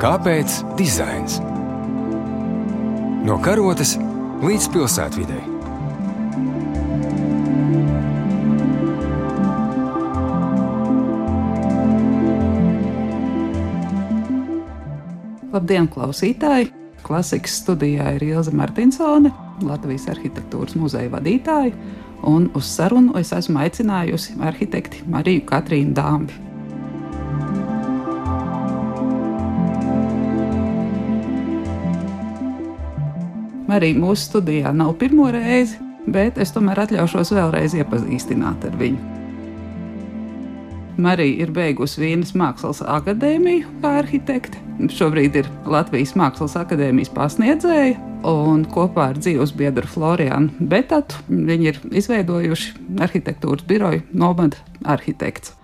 Kāpēc dizains? No karotes līdz pilsētvidai. Labdien, klausītāji! Klasikas studijā ir Ilza Martinsone, Latvijas arhitektūras muzeja vadītāja, un uz sarunu es esmu aicinājusi arhitekti Mariju Katrīnu Dāmbi. Marija mūsu studijā nav pirmo reizi, bet es tomēr atļaušos vēlreiz iepazīstināt ar viņu. Marija ir beigusi Vīnes Mākslas akadēmiju kā arhitekte. Šobrīd ir Latvijas Mākslas akadēmijas pasniedzēja, un kopā ar dzīves biedru Florianu Betatu viņi ir izveidojuši arhitektūras biroju Nomad Arhitekts.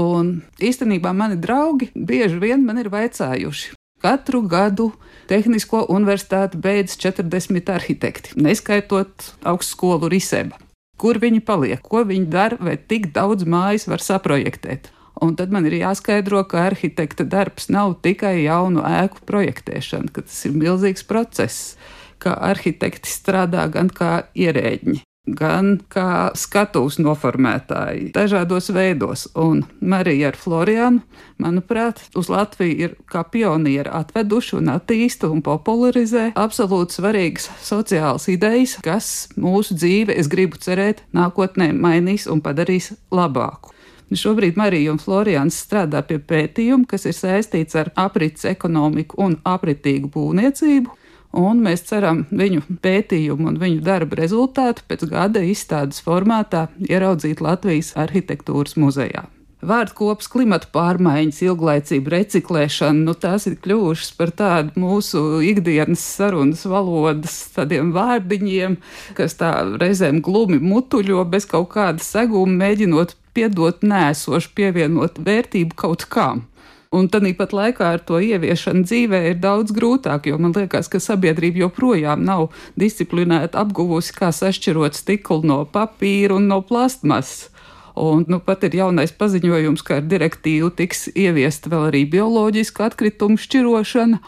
Un īstenībā mani draugi bieži vien man ir vaicājuši, Katru gadu Tehnisko universitāti beidz 40 arhitekti, neskaitot augstskolu Riseba. Kur viņi paliek, ko viņi dara, vai tik daudz mājas var saprojektēt? Un tad man ir jāskaidro, ka arhitekta darbs nav tikai jaunu ēku projektēšana, ka tas ir milzīgs process, ka arhitekti strādā gan kā ierēģi, gan kā skatuves noformētāji, dažādos veidos. Un Marija ar Florianu, manuprāt, uz Latviju ir kā pionieri atveduši un attīsta un popularizē absolūti svarīgas sociālas idejas, kas mūsu dzīve, es gribu cerēt, nākotnē mainīs un padarīs labāku. Šobrīd Marija un Florians strādā pie pētījuma, kas ir saistīts ar aprits ekonomiku un apritīgu būvniecību un mēs ceram viņu pētījumu un viņu darba rezultātu pēc gada izstādes formātā ieraudzīt Latvijas arhitektūras muzejā. Vārdkops, klimata pārmaiņas, ilglaicība, reciklēšana, nu tās ir kļuvušas par tādu mūsu ikdienas sarunas valodas tādiem vārdiņiem, kas tā reizēm glumi mutuļo bez kaut kāda seguma, mēģinot piedot nēsošu, pievienot vērtību kaut kam. Un tāpat laikā ar to ieviešanu dzīvē ir daudz grūtāk, jo man liekas, ka sabiedrība joprojām nav disciplinēta apguvusi, kā sašķirot stiklu no papīra un no plastmasas. Un nu, pat ir jaunais paziņojums, ka ar direktīvu tiks ieviesta vēl arī bioloģiska atkritumu šķirošana.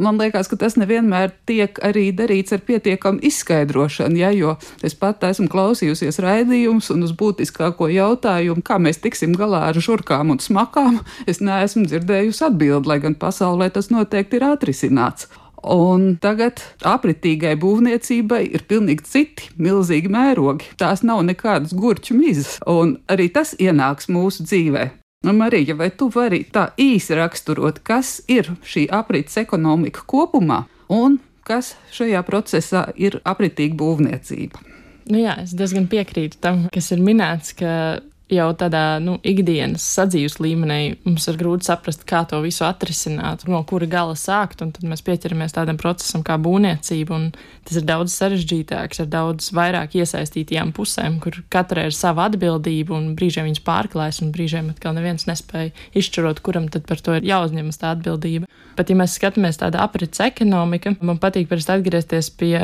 Man liekas, ka tas nevienmēr tiek arī darīts ar pietiekamu izskaidrošanu, ja, jo es pat esmu klausījusies raidījumus un uz būtiskāko jautājumu, kā mēs tiksim galā ar žurkām un smakām, es neesmu dzirdējusi atbildi, lai gan pasaulē tas noteikti ir atrisināts. Un tagad apritīgai būvniecībai ir pilnīgi citi milzīgi mērogi. Tās nav nekādas gurķu mizas, un arī tas ienāks mūsu dzīvē. Nu, Marija, vai tu vari tā īsi raksturot, kas ir šī aprits ekonomika kopumā un kas šajā procesā ir apritīga būvniecība? Nu jā, es diezgan piekrītu tam, kas ir minēts, ka jau tādā nu, ikdienas sadzīves līmenī mums ir grūti saprast, kā to visu atrisināt, no kura gala sākt. Tad mēs pieķeramies tādam procesam kā būvniecība, un tas ir daudz sarežģītāks ar daudz vairāk iesaistītajām pusēm, kur katrai ir sava atbildība, un brīžiem viņas pārklājas, un brīžiem atkal neviens nespēja izšķirot, kuram tad par to ir jāuzņemas tā atbildība. Pat ja mēs skatāmies tādu aprits ekonomiku, man patīk parasti atgriezties pie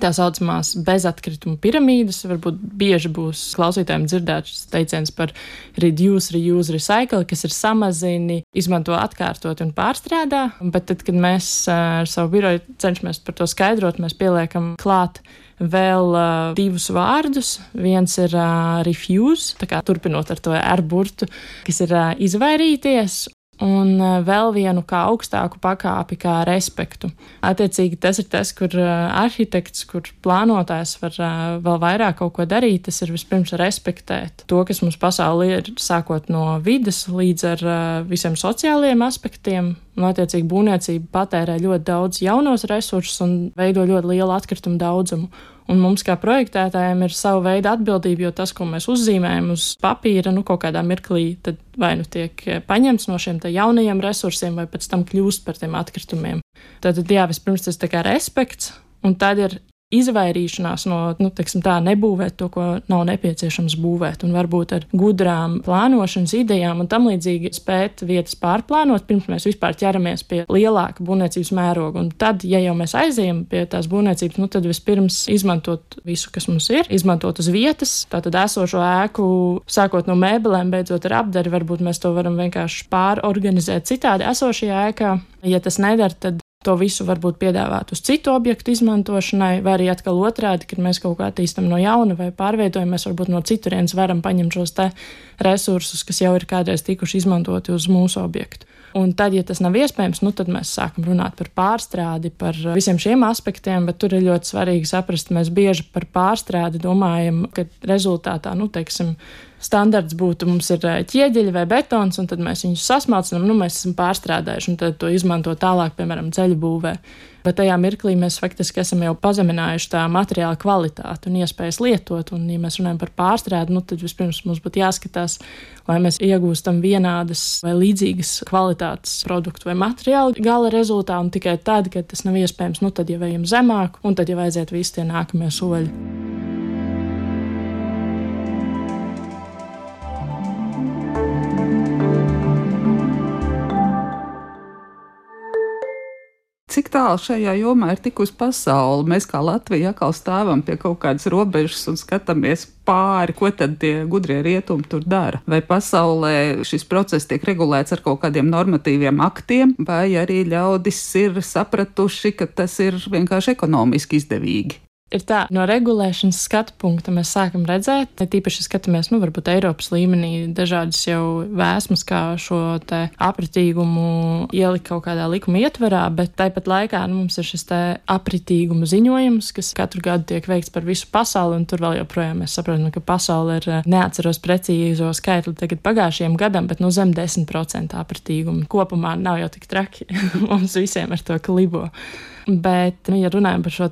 tā saucamās bezatkrituma piramīdas. Varbūt bieži būs klausītājiem dzirdēts teiciens par reduce, reuse, recycle, kas ir samazini, izmanto atkārtot un pārstrādā. Bet tad, kad mēs ar savu biroju cenšamies par to skaidrot, mēs pieliekam klāt vēl uh, divus vārdus. Viens ir uh, refuse, tā kā turpinot ar to ar burtu, kas ir uh, izvairīties, un eh, vēl vienu kā augstāku pakāpi, kā respektu. Attiecīgi, tas ir tas, kur eh, arhitekts, kur plānotājs var eh, vēl vairāk kaut ko darīt. Tas ir vispirms respektēt to, kas mums pasaulē ir, sākot no vidas līdz ar visiem sociālajiem aspektiem. Un, attiecīgi, būvniecība patērē ļoti daudz jaunos resursus un veido ļoti lielu atkritumu daudzumu. Un mums, kā projektētājiem, ir sava veida atbildība, jo tas, ko mēs uzzīmējam uz papīra, nu, kaut kādā mirklī, tad vai nu tiek paņemts no šiem jaunajiem resursiem, vai pēc tam kļūst par tiem atkritumiem. Tad, jā, vispirms tas ir respekts, un tad ir izvairīšanās no, nu, teiksim, tā, nebūvēt to, ko nav nepieciešams būvēt, un varbūt ar gudrām plānošanas idejām un tam līdzīgi spēt vietas pārplānot, pirms mēs vispār ķeramies pie lielāka būvniecības mēroga. Un tad, ja jau mēs aizējam pie tās būvniecības, nu, tad vispirms izmantot visu, kas mums ir, izmantot uz vietas, tātad esošo ēku, sākot no mēbelēm, beidzot ar apdari, varbūt mēs to varam vienkārši pārorganizēt citādi esošajā ēkā. Ja tas nedara, tad to visu varbūt piedāvāt uz citu objektu izmantošanai, vai arī atkal otrādi, kad mēs kaut ko attīstam no jauna vai pārveidojam, mēs varbūt no citurienes varam paņemt šos te resursus, kas jau ir kādreiz tikuši izmantoti uz mūsu objektu. Un tad, ja tas nav iespējams, nu, tad mēs sākam runāt par pārstrādi, par visiem šiem aspektiem, bet tur ir ļoti svarīgi saprast, mēs bieži par pārstrādi domājam, ka rezultātā, nu, teiksim, standarts būtu, mums ir ķieģeļi vai betons, un tad mēs viņus sasmalcinām, nu, mēs esam pārstrādājuši, un tad to izmanto tālāk, piemēram, ceļu būvē. Bet tajā mirklī mēs faktiski esam jau pazeminājuši tā materiāla kvalitāti un iespējas lietot. Un, ja mēs runājam par pārstrādi, nu, tad vispirms mums būtu jāskatās, lai mēs iegūstam vienādas vai līdzīgas kvalitātes produktu vai materiālu gala rezultātu. Un tikai tad, kad tas nav iespējams, nu, tad jau ejam zemāk, un tad jau aiziet visi tie nākamie soļi. Tālu šajā jomā ir tikusi pasaule? Mēs kā Latvija atkal stāvam pie kaut kādas robežas un skatāmies pāri, ko tad tie gudrie rietumi tur dara. Vai pasaulē šis process tiek regulēts ar kaut kādiem normatīviem aktiem, vai arī ļaudis ir sapratuši, ka tas ir vienkārši ekonomiski izdevīgi ir tā, no regulēšanas skatu punkta mēs sākam redzēt, ne tīpaši skatāmies, nu, varbūt Eiropas līmenī dažādas jau vēsmas, kā šo te apritīgumu ielikt kaut kādā likuma ietverā, bet tāpat laikā nu, mums ir šis te apritīguma ziņojums, kas katru gadu tiek veikts par visu pasauli, un tur vēl joprojām mēs saprotam, ka pasaule ir, neatceros precīzo skaitli tagad pagājušajam gadam, bet nu zem 10% apritīguma. Kopumā nav jau tik traki mums visiem ar to klibo. Bet, nu, ja runājam par šo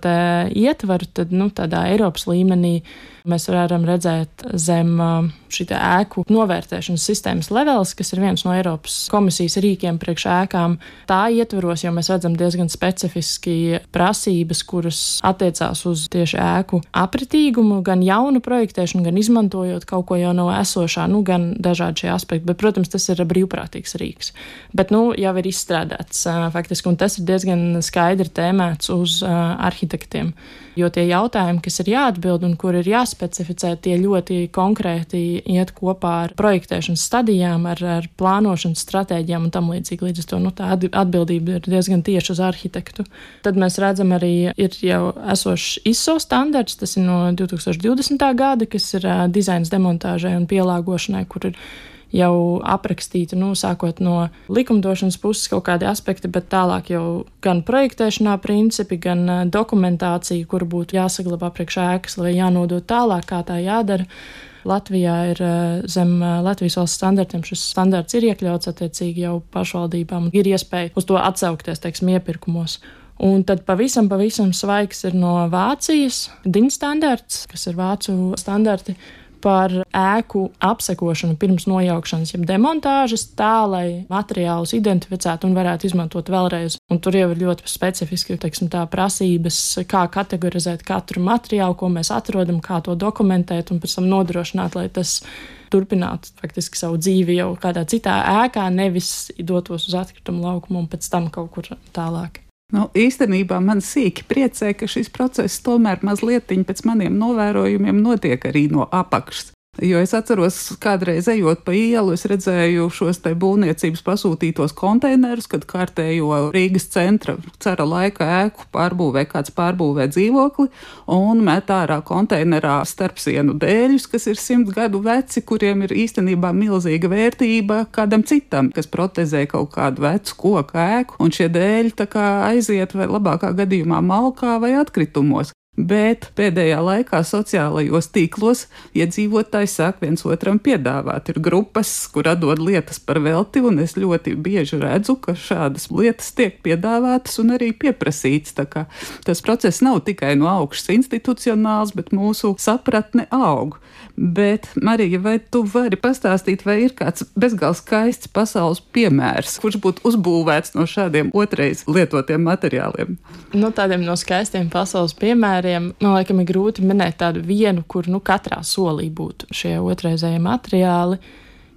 ietvaru, tad nu, tādā Eiropas līmenī mēs varam redzēt zem šī ēku novērtēšanas sistēmas levels, kas ir viens no Eiropas komisijas rīkiem priekš ēkām. Tā ietvaros jau mēs redzam diezgan specifiski prasības, kuras attiecās uz tieši ēku apritīgumu, gan jaunu projektēšanu, gan izmantojot kaut ko jau no esošā, nu, gan dažādi šie aspekti. Bet, protams, tas ir brīvprātīgs rīks. Bet, nu, jau ir izstrādāts faktiski, un tas ir diezgan skaidri tēmēts uz arhitektiem. Jo tie jautājumi, kas ir jāatbild un kur ir jāspecificē, tie ļoti konkrēti iet kopā ar projektēšanas stadijām, ar, ar plānošanas stratēģijām un tam līdzīgi. Līdz ar to nu, tā atbildība ir diezgan tieši uz arhitektu. Tad mēs redzam arī ir jau esošs ISO standarts, tas ir no 2020. gada, kas ir uh, dizains demontāžai un pielāgošanai, kur ir jau aprakstīti, nu, sākot no likumdošanas puses kaut kādi aspekti, bet tālāk jau gan projektēšanā principi, gan eh, dokumentācija, kur būtu jāsaglabā priekš ēkas, lai jānodod tālāk, kā tā jādara. Latvijā ir eh, zem eh, Latvijas valsts standartiem šis standarts ir iekļauts attiecīgi jau pašvaldībām, ir iespēja uz to atsaukties, teiksim, iepirkumos. Un tad pavisam, pavisam svaigs ir no Vācijas DIN standarts, kas ir vācu standarti, par ēku apsekošanu pirms nojaukšanas, jeb demontāžas, tā lai materiālus identificētu un varētu izmantot vēlreiz. Un tur jau ir ļoti specifiski teiksim, tā, prasības, kā kategorizēt katru materiālu, ko mēs atrodam, kā to dokumentēt un pēc tam nodrošināt, lai tas turpinātu faktiski savu dzīvi jau kādā citā ēkā, nevis dotos uz atkritumu laukumu un pēc tam kaut kur tālāk. Nu, īstenībā man sīki priecē, ka šis process tomēr mazliet pēc maniem novērojumiem notiek arī no apakšas. Jo es atceros, kādreiz ejot pa ielu, es redzēju šos te būvniecības pasūtītos konteinerus, kad kārtējo Rīgas centra cara laika ēku pārbūvē kāds pārbūvē dzīvokli un met ārā konteinerā starpsienu dēļus, kas ir simt gadu veci, kuriem ir īstenībā milzīga vērtība kādam citam, kas protezē kaut kādu vecu koku ēku, un šie dēļi tā kā aiziet vai labākā gadījumā malkā vai atkritumos bet pēdējā laikā sociālajos tīklos iedzīvotāji sāk viens otram piedāvāt. Ir grupas, kur dod lietas par velti, un es ļoti bieži redzu, ka šādas lietas tiek piedāvātas un arī pieprasītas. Tas process nav tikai no augšas institucionāls, bet mūsu sapratne aug. Bet, Marija, vai tu vari pastāstīt, vai ir kāds bezgalīgi skaists pasaules piemērs, kurš būtu uzbūvēts no šādiem otrais lietotiem materiāliem? No tādiem no skaistiem pasaules piemēriem piemēriem man liekas, ir grūti minēt tādu vienu, kur nu, katrā solī būtu šie otrreizējie materiāli.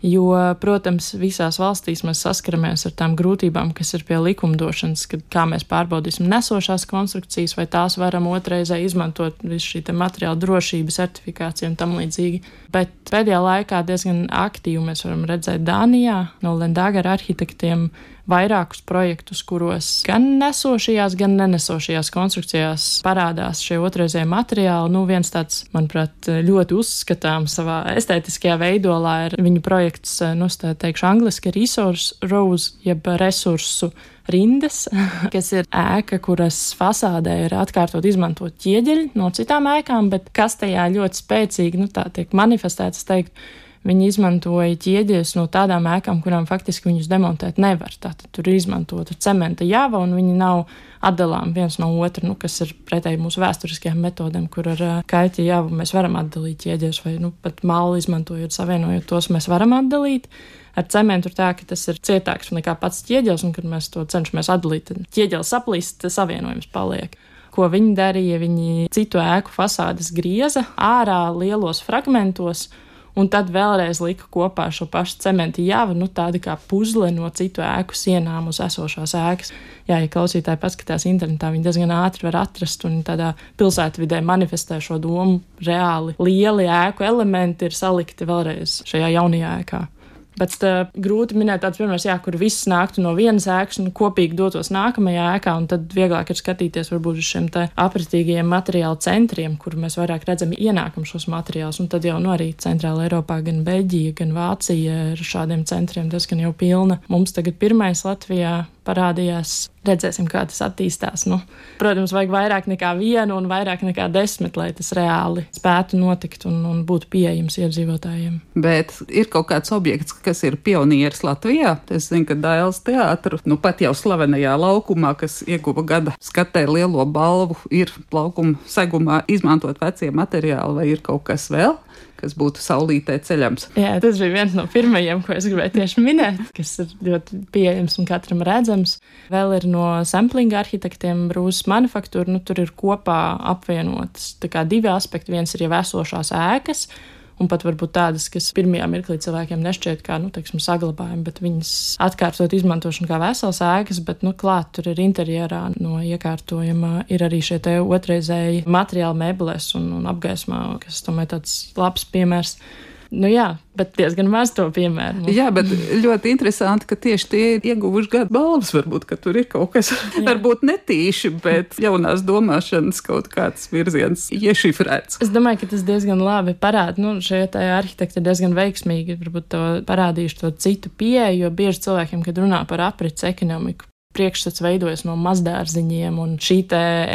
Jo, protams, visās valstīs mēs saskaramies ar tām grūtībām, kas ir pie likumdošanas, kad kā mēs pārbaudīsim nesošās konstrukcijas, vai tās varam otrreizē izmantot visu šī materiāla drošības certifikāciju un tam līdzīgi. Bet pēdējā laikā diezgan aktīvi mēs varam redzēt Dānijā no Lendāgara arhitektiem vairākus projektus, kuros gan nesošajās, gan nenesošajās konstrukcijās parādās šie otrreizie materiāli. Nu, viens tāds, manuprāt, ļoti uzskatāms savā estētiskajā veidolā ir viņu projekts, nu, tā teikšu, angliski resource rose, jeb resursu rindas, kas ir ēka, kuras fasādē ir atkārtot izmantot ķieģeļi no citām ēkām, bet kas tajā ļoti spēcīgi, nu, tā tiek manifestēts, teikt, Viņi izmantoja ķieģeļus no tādām ēkām, kurām faktiski viņus demontēt nevar. Tātad tur ir izmantota cementa jāva, un viņi nav atdalām viens no otra, nu, kas ir pretēji mūsu vēsturiskajām metodēm, kur ar kaļķi jāvu mēs varam atdalīt ķieģeļus, vai nu, pat mālu izmantojot, savienojot tos, mēs varam atdalīt. Ar cementu ir tā, ka tas ir cietāks nekā pats ķieģelis, un kad mēs to cenšamies atdalīt, tad ķieģelis saplīst, savienojums paliek ko viņi darīja. Viņi citu ēku fasādes grieza ārā lielos fragmentos, un tad vēlreiz lika kopā šo pašu cementu jāvu, nu tāda kā puzle no citu ēku sienām uz esošās ēkas. Jā, ja klausītāji paskatās internetā, viņi diezgan ātri var atrast un tādā pilsētvidē manifestē šo domu. Reāli lieli ēku elementi ir salikti vēlreiz šajā jaunajā ēkā. Bet uh, grūti minēt tāds piemērs, jā, kur viss nāktu no vienas ēkas un kopīgi dotos nākamajā ēkā, un tad vieglāk ir skatīties varbūt uz šiem apratīgajiem materiālu centriem, kur mēs vairāk redzam ienākam šos materiālus, un tad jau nu, arī Centrāla Eiropā, gan Beļģija, gan Vācija ar šādiem centriem diezgan jau pilna. Mums tagad pirmais Latvijā parādījās. Redzēsim, kā tas attīstās. Nu, protams, vajag vairāk nekā vienu un vairāk nekā desmit, lai tas reāli spētu notikt un, un būtu pieejams iedzīvotājiem. Bet ir kaut kāds objekts, kas ir pionieris Latvijā. Es zinu, ka Dāļas teātris, nu pat jau slavenajā laukumā, kas ieguva gada skatē lielo balvu, ir laukuma segumā izmantot vecie materiāli, vai ir kaut kas vēl? Kas būtu saulītē ceļams. Jā, tas bija viens no pirmajiem, ko es gribēju tieši minēt, kas ir ļoti pieejams un katram redzams. Vēl ir no samplinga arhitektiem Brūzes manufaktūra, nu tur ir kopā apvienotas divi aspekti. Viens ir jau esošās ēkas un pat varbūt tādas, kas pirmajā mirklī cilvēkiem nešķiet kā, nu, teiksim, saglabājumi, bet viņas atkārtot izmantošanu kā veselas ēkas, bet, nu, klāt tur ir interjerā no iekārtojuma, ir arī šie te otrreizēji materiāli mēbeles un, un apgaismā, kas tomēr tāds labs piemērs. Nu, jā, bet diezgan maz to piemēru. Jā, bet ļoti interesanti, ka tieši tie ir ieguvuši gadu balvas. Varbūt, ka tur ir kaut kas, jā. varbūt netīši, bet jaunās domāšanas kaut kāds virziens iešifrēts. Es domāju, ka tas diezgan labi parāda, nu, šie arhitekti ir diezgan veiksmīgi, varbūt to parādījuši to citu pieeju, jo bieži cilvēkiem, kad runā par aprits ekonomiku, priekšstats veidojas no mazdārziņiem, un šī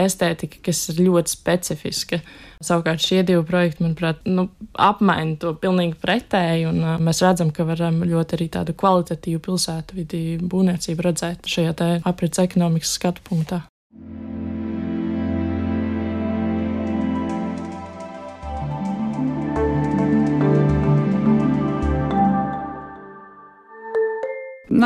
estētika, kas ir ļoti specifiska. Savukārt šie divi projekti, manuprāt, nu, apmaina to pilnīgi pretēji, un mēs redzam, ka varam ļoti arī tādu kvalitatīvu pilsētu vidi būvniecību redzēt šajā aprits ekonomikas skatu punktā.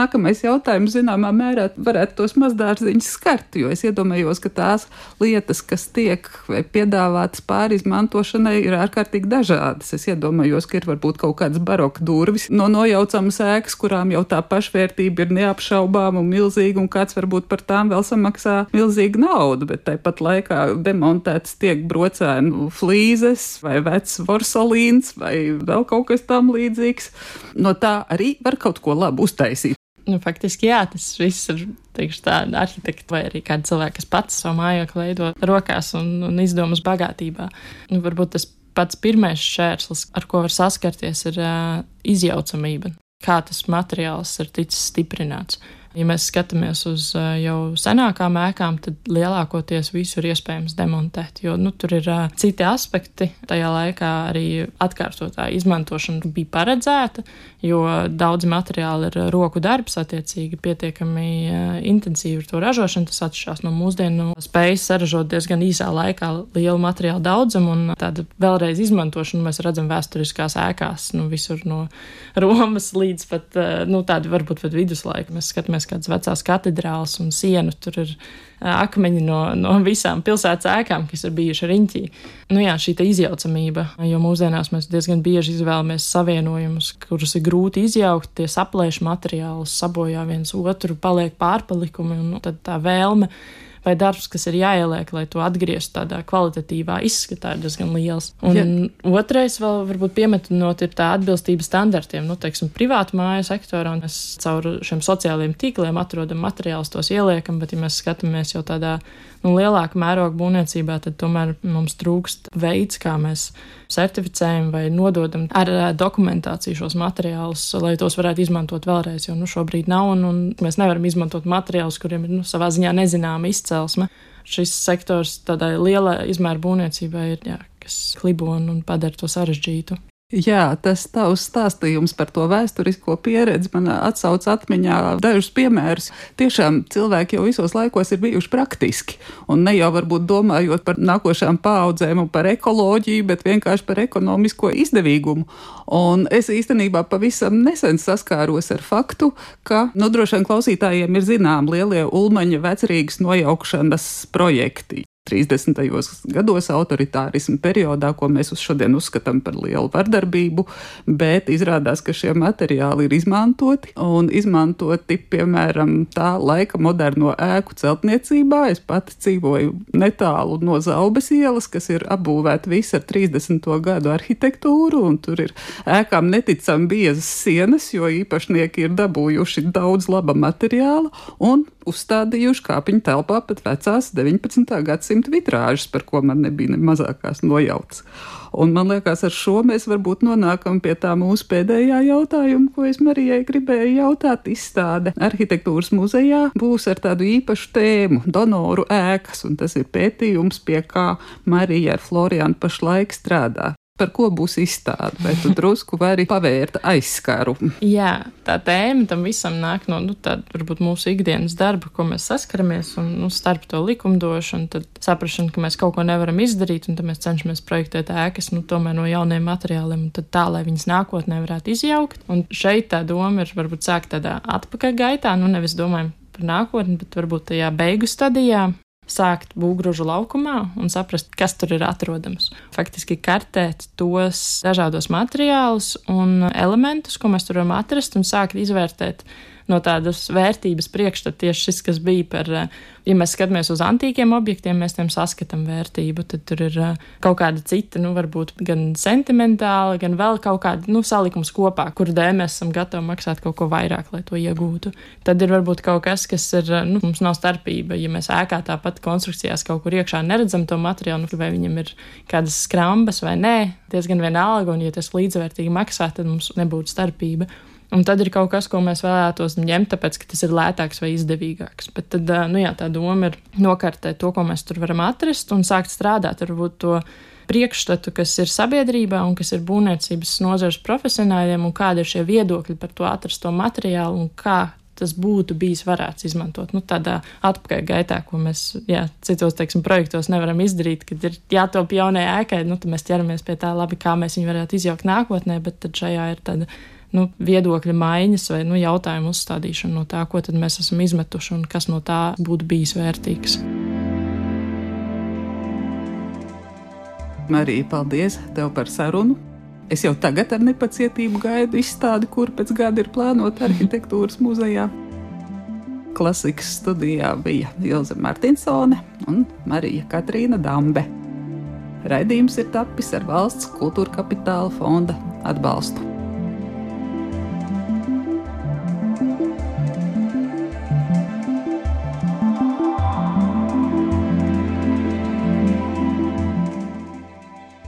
Nākamais jautājums zināmā mērā varētu tos mazdārziņus skart, jo es iedomājos, ka tās lietas, kas tiek piedāvātas pārizmantošanai, ir ārkārtīgi dažādas. Es iedomājos, ka ir varbūt kaut kādas baroka durvis no nojaucamas ēkas, kurām jau tā pašvērtība ir neapšaubāma un milzīga, un kāds varbūt par tām vēl samaksā milzīgu naudu, bet tāpat laikā demontēts tiek brocēnu flīzes vai vecs vorsolīns vai vēl kaut kas tam līdzīgs. No tā arī var kaut ko labu uztaisīt. Nu, faktiski, jā, tas viss ir teikšu, tā, arhitekta vai arī kāda cilvēka, kas pats savu mājokli veido rokās un, un izdomas bagātībā. Nu, varbūt tas pats pirmais šķērslis, ar ko var saskarties, ir uh, izjaucamība. Kā tas materiāls ir ticis stiprināts. Ja mēs skatāmies uz jau senākām ēkām, tad lielākoties visu ir iespējams demontēt, jo nu, tur ir citi aspekti. Tajā laikā arī atkārtotā izmantošana bija paredzēta, jo daudzi materiāli ir roku darbs, attiecīgi pietiekami intensīvi ir to ražošana. Tas atšķirās no mūsdienu spējas saražot diezgan īsā laikā lielu materiālu daudzumu un tādu vēlreiz izmantošanu mēs redzam vēsturiskās ēkās, nu, visur no Romas līdz pat, nu, tādu varbūt pat viduslaiku. Mēs skatāmies paskatāmies kādas vecās katedrālas un sienu, tur ir akmeņi no, no visām pilsētas ēkām, kas ir bijuši riņķī. Nu jā, šī izjaucamība, jo mūsdienās mēs diezgan bieži izvēlamies savienojumus, kurus ir grūti izjaukt, tie saplēš materiālus, sabojā viens otru, paliek pārpalikumi un nu, tad tā vēlme vai darbs, kas ir jāieliek, lai to atgrieztu tādā kvalitatīvā izskatā, ir diezgan liels. Un ja. otrais, vēl varbūt piemetinot, ir tā atbilstība standartiem. Nu, teiksim, privātu māju sektorā mēs caur šiem sociālajiem tīkliem atrodam materiālus, tos ieliekam, bet, ja mēs skatāmies jau tādā nu, lielāka mēroga būvniecībā, tad tomēr mums trūkst veids, kā mēs certificējam vai nododam ar dokumentāciju šos materiālus, lai tos varētu izmantot vēlreiz. Jo nu, šobrīd nav, un, un mēs nevaram izmantot materiālus, kuriem ir nu, savā ziņā nezināma izcelsme. Šis sektors tādai lielai izmēra būvniecībai ir, jā, kas klibo un, un padara to sarežģītu. Jā, tas tavs stāstījums par to vēsturisko pieredzi man atsauc atmiņā dažus piemērus. Tiešām cilvēki jau visos laikos ir bijuši praktiski, un ne jau varbūt domājot par nākošām paudzēm un par ekoloģiju, bet vienkārši par ekonomisko izdevīgumu. Un es īstenībā pavisam nesen saskāros ar faktu, ka, nu, droši vien klausītājiem ir zinām lielie Ulmaņa vecrīgas nojaukšanas projekti. 30. gados autoritārismu periodā, ko mēs uz šodien uzskatām par lielu vardarbību, bet izrādās, ka šie materiāli ir izmantoti un izmantoti, piemēram, tā laika moderno ēku celtniecībā. Es pati dzīvoju netālu no Zaubes ielas, kas ir apbūvēta visa ar 30. gadu arhitektūru, un tur ir ēkām neticami biezas sienas, jo īpašnieki ir dabūjuši daudz laba materiāla un uzstādījuši kāpiņu telpā pat vecās 19. gadsimta vitrāžas, par ko man nebija ne mazākās nojauts. Un man liekas, ar šo mēs varbūt nonākam pie tā mūsu pēdējā jautājuma, ko es Marijai gribēju jautāt. Izstāde arhitektūras muzejā būs ar tādu īpašu tēmu - donoru ēkas, un tas ir pētījums, pie kā Marija ar Florianu pašlaik strādā par ko būs izstāde, vai tu drusku vari pavērt aizskaru? Jā, tā tēma tam visam nāk no nu, tāda, varbūt mūsu ikdienas darba, ko mēs saskaramies, un nu, starp to likumdošanu, tad saprašana, ka mēs kaut ko nevaram izdarīt, un tad mēs cenšamies projektēt ēkas, nu, tomēr no jauniem materiāliem, un tā, lai viņas nākotnē varētu izjaukt. Un šeit tā doma ir varbūt sākt tādā atpakaļ gaitā, nu, nevis domājam par nākotni, bet varbūt tajā beigu stadijā, sākt būvgrūžu laukumā un saprast, kas tur ir atrodams. Faktiski kartēt tos dažādos materiālus un elementus, ko mēs tur varam atrast, un sākt izvērtēt no tādas vērtības priekšstata tieši šis, kas bija par, eh, ja mēs skatāmies uz antīkiem objektiem, mēs tiem saskatām vērtību, tad tur ir eh, kaut kāda cita, nu, varbūt gan sentimentāla, gan vēl kaut kāda, nu, salikums kopā, kur dēļ mēs esam gatavi maksāt kaut ko vairāk, lai to iegūtu. Tad ir varbūt kaut kas, kas ir, eh, nu, mums nav starpība, ja mēs ēkā tāpat konstrukcijās kaut kur iekšā neredzam to materiālu, nu, vai viņam ir kādas skrambas vai nē, diezgan vienalga, un ja tas līdzvērtīgi maksā, tad mums nebūtu starpība. Un tad ir kaut kas, ko mēs vēlētos ņemt, tāpēc, ka tas ir lētāks vai izdevīgāks. Bet tad, nu jā, tā doma ir nokārtēt to, ko mēs tur varam atrast un sākt strādāt ar to priekšstatu, kas ir sabiedrībā un kas ir būvniecības nozares profesionāļiem, un kādi ir šie viedokļi par to atrasto materiālu un kā tas būtu bijis varēts izmantot. Nu, tādā atpakaļ gaitā, ko mēs jā, citos teiksim, projektos nevaram izdarīt, kad ir jātop jaunai ēkai, nu, tad mēs ķeramies pie tā, labi, kā mēs viņu varētu izjaukt nākotnē, bet šajā ir tāda nu, viedokļa maiņas vai nu, jautājumu uzstādīšana no tā, ko mēs esam izmetuši un kas no tā būtu bijis vērtīgs. Marija, paldies tev par sarunu. Es jau tagad ar nepacietību gaidu izstādi, kur pēc gada ir plānota arhitektūras muzejā. Klasikas studijā bija Ilze Martinsone un Marija Katrīna Dambe. Raidījums ir tapis ar valsts kultūra kapitāla fonda atbalstu.